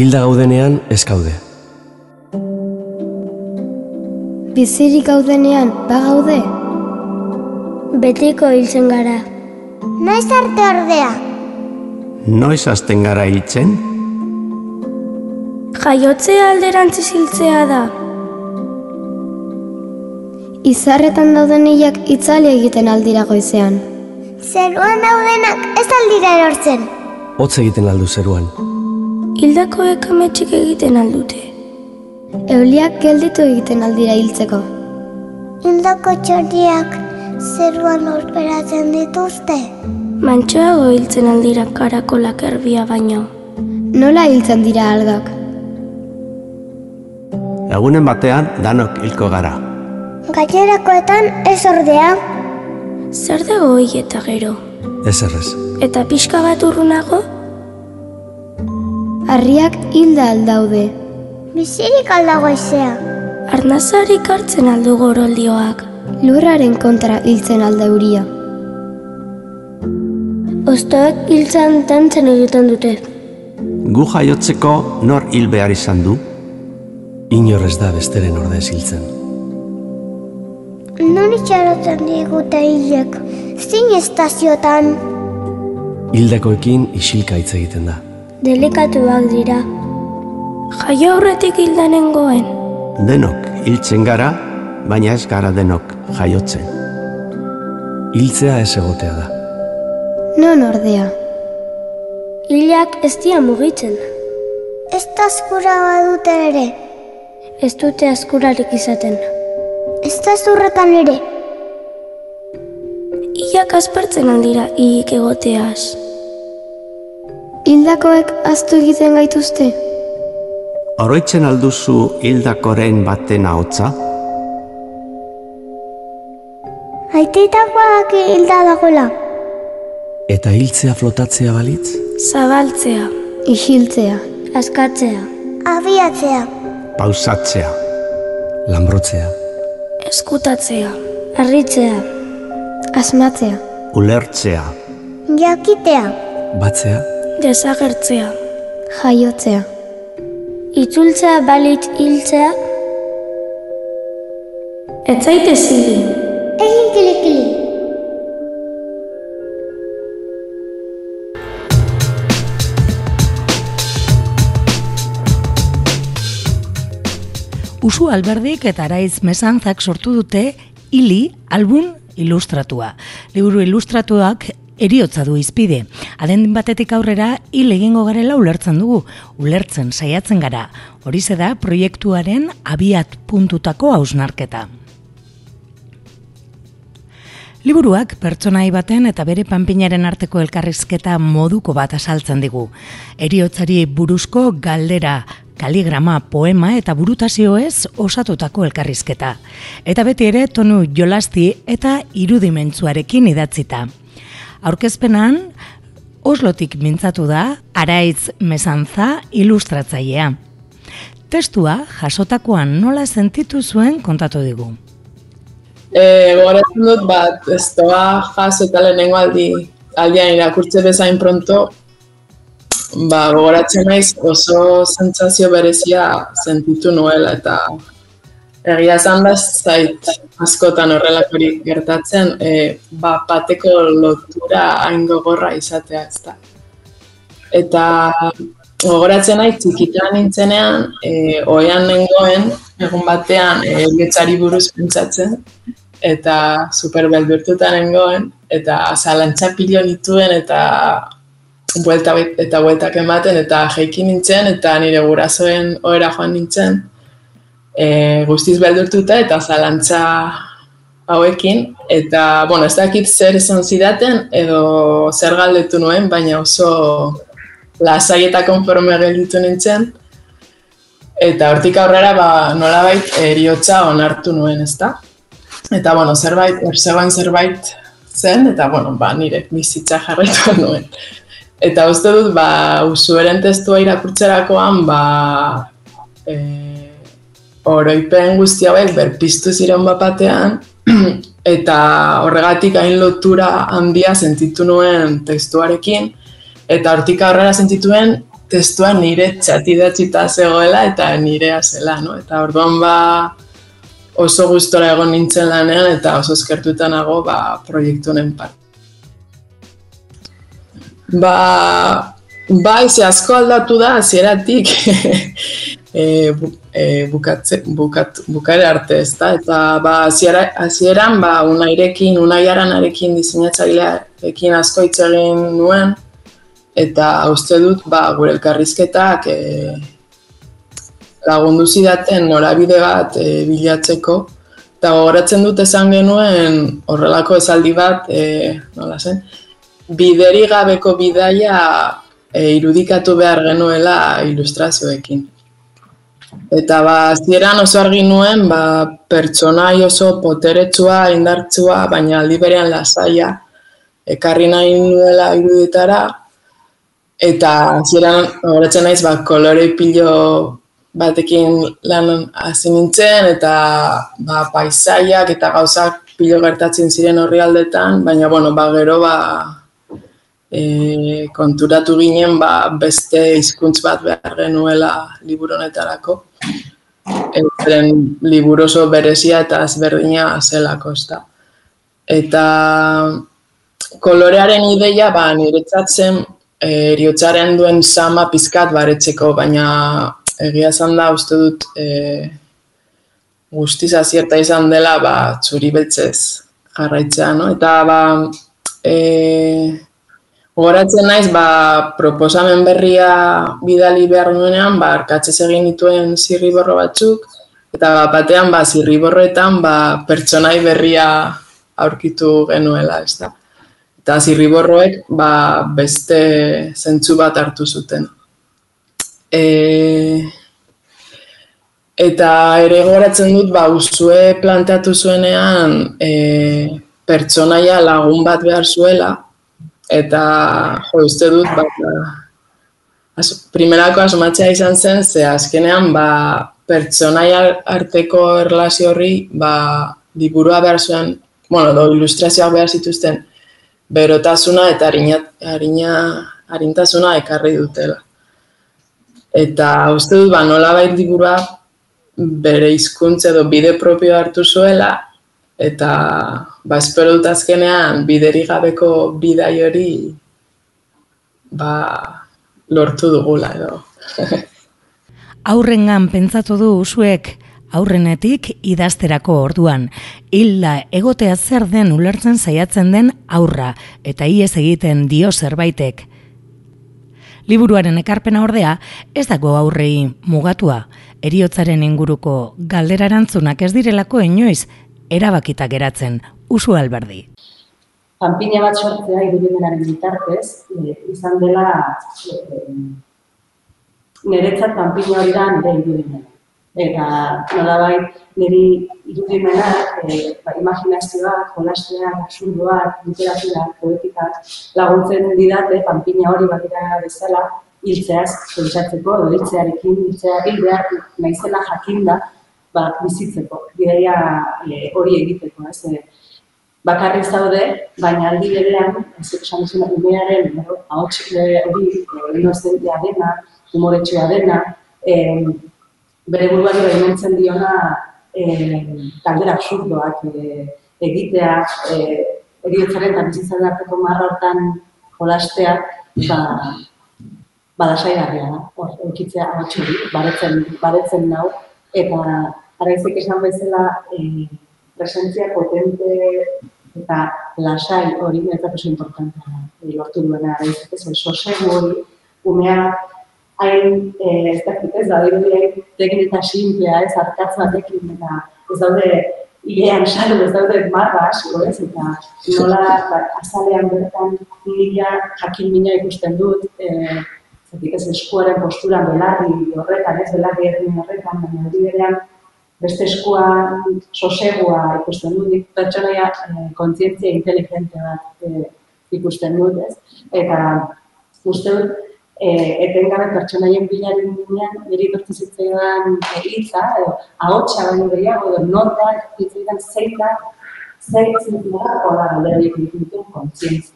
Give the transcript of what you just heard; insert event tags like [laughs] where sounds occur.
Hilda gaudenean ez gaude. Bizirik gaudenean bagaude? Betiko hiltzen gara. Noiz arte ordea? Noiz hasten gara hiltzen? Jaiotzea alderantziz hiltzea da. Izarretan dauden hilak itzali egiten aldira goizean. Zeruan daudenak ez aldira erortzen. Hotz egiten aldu zeruan. Hildakoek ametxik egiten aldute. Euliak gelditu egiten aldira hiltzeko. Hildako txoriak zeruan horperatzen dituzte. Mantxoago hiltzen aldira karakolak erbia baino. Nola hiltzen dira algak? Egunen batean danok hilko gara. Gainerakoetan ez ordea. Zer dago hil eta gero? Ez errez. Eta pixka bat urrunago? Harriak hilda aldaude. Bizirik aldago ezea. Arnazarik hartzen aldu goroldioak. Lurraren kontra hiltzen alda euria. Ostoek hiltzen tantzen egiten dute. Gu jaiotzeko nor hil behar izan du? Inor ez da besteren ordez hiltzen. Non itxarotzen digute hilek. Zin estaziotan. Hildakoekin isilka hitz egiten da. Delikatuak dira. Jaio aurretik hildanengoen. Denok hiltzen gara, baina ez gara denok jaiotzen. Hiltzea ez egotea da. Non ordea. Hilak ez dira mugitzen. Ez da askura badute ere. Ez dute askurarik izaten. Ez da zurretan ere. Hilak aspertzen aldira hilik egoteaz. Hildakoek aztu egiten gaituzte. Oroitzen alduzu hildakoren baten ahotza? Aiteitakoa daki hilda dagoela. Eta hiltzea flotatzea balitz? Zabaltzea. Isiltzea. Askatzea. Abiatzea. Pausatzea. Lambrotzea. Eskutatzea. Arritzea. Asmatzea. Ulertzea. Jakitea. Batzea. Desagertzea. Jaiotzea. Itzultzea balitz hiltzea. Ez zaite zili. Egin kilikili. Usu alberdik eta araiz mesantzak sortu dute hili album ilustratua. Liburu ilustratuak eriotza du izpide. Aden batetik aurrera hil egingo garela ulertzen dugu, ulertzen saiatzen gara. Horize da proiektuaren abiat puntutako hausnarketa. Liburuak pertsonai baten eta bere panpinaren arteko elkarrizketa moduko bat asaltzen digu. Eriotzari buruzko galdera, kaligrama, poema eta burutazioez osatutako elkarrizketa. Eta beti ere tonu jolasti eta irudimentzuarekin idatzita. Aurkezpenan, Oslotik mintzatu da, Araitz Mesantza ilustratzailea. Testua jasotakoan nola sentitu zuen kontatu digu. E, gogoratzen dut, bat, ez doa jaso eta lehenengo aldi, aldian irakurtze bezain pronto, ba, gogoratzen naiz oso sentsazio berezia sentitu nuela eta egia esan da zait askotan horrelakorik gertatzen, e, ba, bateko lotura hain gogorra izatea ez da. Eta gogoratzen nahi txikitan nintzenean, e, oean nengoen, egun batean, e, getzari buruz pentsatzen, eta super beldurtuta nengoen, eta zalantza pilo nituen, eta buelta eta bueltak ematen, eta jeiki nintzen, eta nire gurasoen ohera joan nintzen, e, guztiz beldurtuta, eta zalantza hauekin, eta, bueno, ez dakit zer esan zidaten, edo zer galdetu nuen, baina oso lasai eta konforme gelditu nintzen, eta hortik aurrera, ba, nolabait, eriotza onartu nuen, ezta? Eta, bueno, zerbait, erzegoen zerbait zen, eta, bueno, ba, nire bizitza jarraitu [laughs] nuen. Eta uste dut, ba, usueren testua irakurtzerakoan, ba, e, oroipen guzti hauek berpiztu ziren bapatean, [clears throat] eta horregatik hain lotura handia sentitu nuen testuarekin, eta hortik aurrera sentituen testua nire txatidatxita zegoela eta nirea zela, no? Eta orduan ba oso gustora egon nintzen lanean eta oso eskertuta nago ba, proiektu honen part. Ba, bai, ze asko aldatu da, hasieratik [laughs] e, bu, e, bukatze, bukat, bukare arte ez da, eta ba, hasiera- hasieran ba, unairekin, unaiaranarekin diseinatzailearekin asko hitz egin nuen, eta uste dut ba, gure elkarrizketak e, lagundu zidaten norabide bat e, bilatzeko, eta gogoratzen dut esan genuen horrelako esaldi bat, e, nola zen, bideri gabeko bidaia e, irudikatu behar genuela ilustrazioekin. Eta ba, zieran oso argi nuen, ba, pertsonai oso poteretsua, indartsua, baina aldi berean lasaia, ekarri nahi nuela iruditara, eta zieran, horretzen naiz, ba, kolore pilo batekin lan hasi nintzen, eta ba, paisaiak eta gauzak pilo gertatzen ziren horri aldetan, baina, bueno, ba, gero, ba, e, konturatu ginen ba, beste hizkuntz bat behar genuela liburu honetarako. Eren liburu oso berezia eta ezberdina zelako, ezta. Eta kolorearen ideia ba, niretzat zen e, eriotzaren duen sama pizkat baretzeko, baina egia esan da uste dut e, guztiz azierta izan dela ba, txuri beltzez jarraitzea, no? Eta ba, e, Gogoratzen naiz, ba, proposamen berria bidali behar nuenean, ba, arkatzez egin dituen zirriborro batzuk, eta ba, batean, ba, zirriborroetan, ba, pertsonai berria aurkitu genuela, ez da. Eta zirriborroek, ba, beste zentzu bat hartu zuten. E, eta ere gogoratzen dut, ba, usue planteatu zuenean, e, pertsonaia lagun bat behar zuela, eta jo, uste dut ba, az, primerako asmatzea izan zen, ze azkenean ba, pertsonaia arteko erlazio horri ba, liburua behar zuen, bueno, do, ilustrazioak behar zituzten, berotasuna eta harina, harina, harintasuna ekarri dutela. Eta uste dut, ba, nola bait liburua bere hizkuntza edo bide propio hartu zuela, eta ba, espero dut azkenean bideri gabeko bidai hori ba, lortu dugula edo. [laughs] Aurrengan pentsatu du usuek aurrenetik idazterako orduan. Hilda egotea zer den ulertzen saiatzen den aurra eta iez egiten dio zerbaitek. Liburuaren ekarpena ordea ez dago aurrei mugatua. Eriotzaren inguruko galderarantzunak ez direlako inoiz erabakita geratzen, usu alberdi. Panpina bat sortzea irudimenaren bitartez, e, izan dela e, niretzat panpina hori da nire irudimena. Eta nolabait niri irudimena, e, ba, imaginazioa, jolastea, absurdoak, literatura, poetika laguntzen didate panpina hori batera bezala hiltzeaz pentsatzeko, hiltzearekin, hiltzea hil behar naizela jakinda, ba, bizitzeko, bidaia e, hori egiteko, ez? E, bakarrik zaude, baina aldi berean, ez esan duzuna, umearen, ahots e, hori e, inozentia dena, humoretsua dena, e, bere buruari baimentzen diona e, galdera absurdoak e, egitea, e, eriotzaren eta bizitzaren arteko marra hortan jolastea, ba, badasaigarria da, hor, eukitzea amatxuri, baretzen, baretzen nau, eta araizek esan bezala e, presentzia potente eta lasai hori niretzat oso importantea e, lortu duena. Araizek ez, sosegu hori, umea hain, e, ez dakit ez da, hain teknika simplea, ez, arkatz batekin, eta ez daude hilean salu, ez daude marra asko, ez, eta nola ba, azalean bertan nila jakin mina ikusten dut, e, Zatik ez eskuaren posturan belarri horretan, ez belarri egin horretan, baina aldi berean beste eskuan sosegua ikusten dut, nik pertsonaia eh, kontzientzia inteligente bat eh, ikusten dut, ez? Eta uste dut, eh, etengabe pertsonaien bilaren ginean, niri dortu zitzaidan hitza, edo ahotsa baino gehiago, edo nota, zitzaidan zeita, zeitz da, hola, aldera ditu kontzientzia.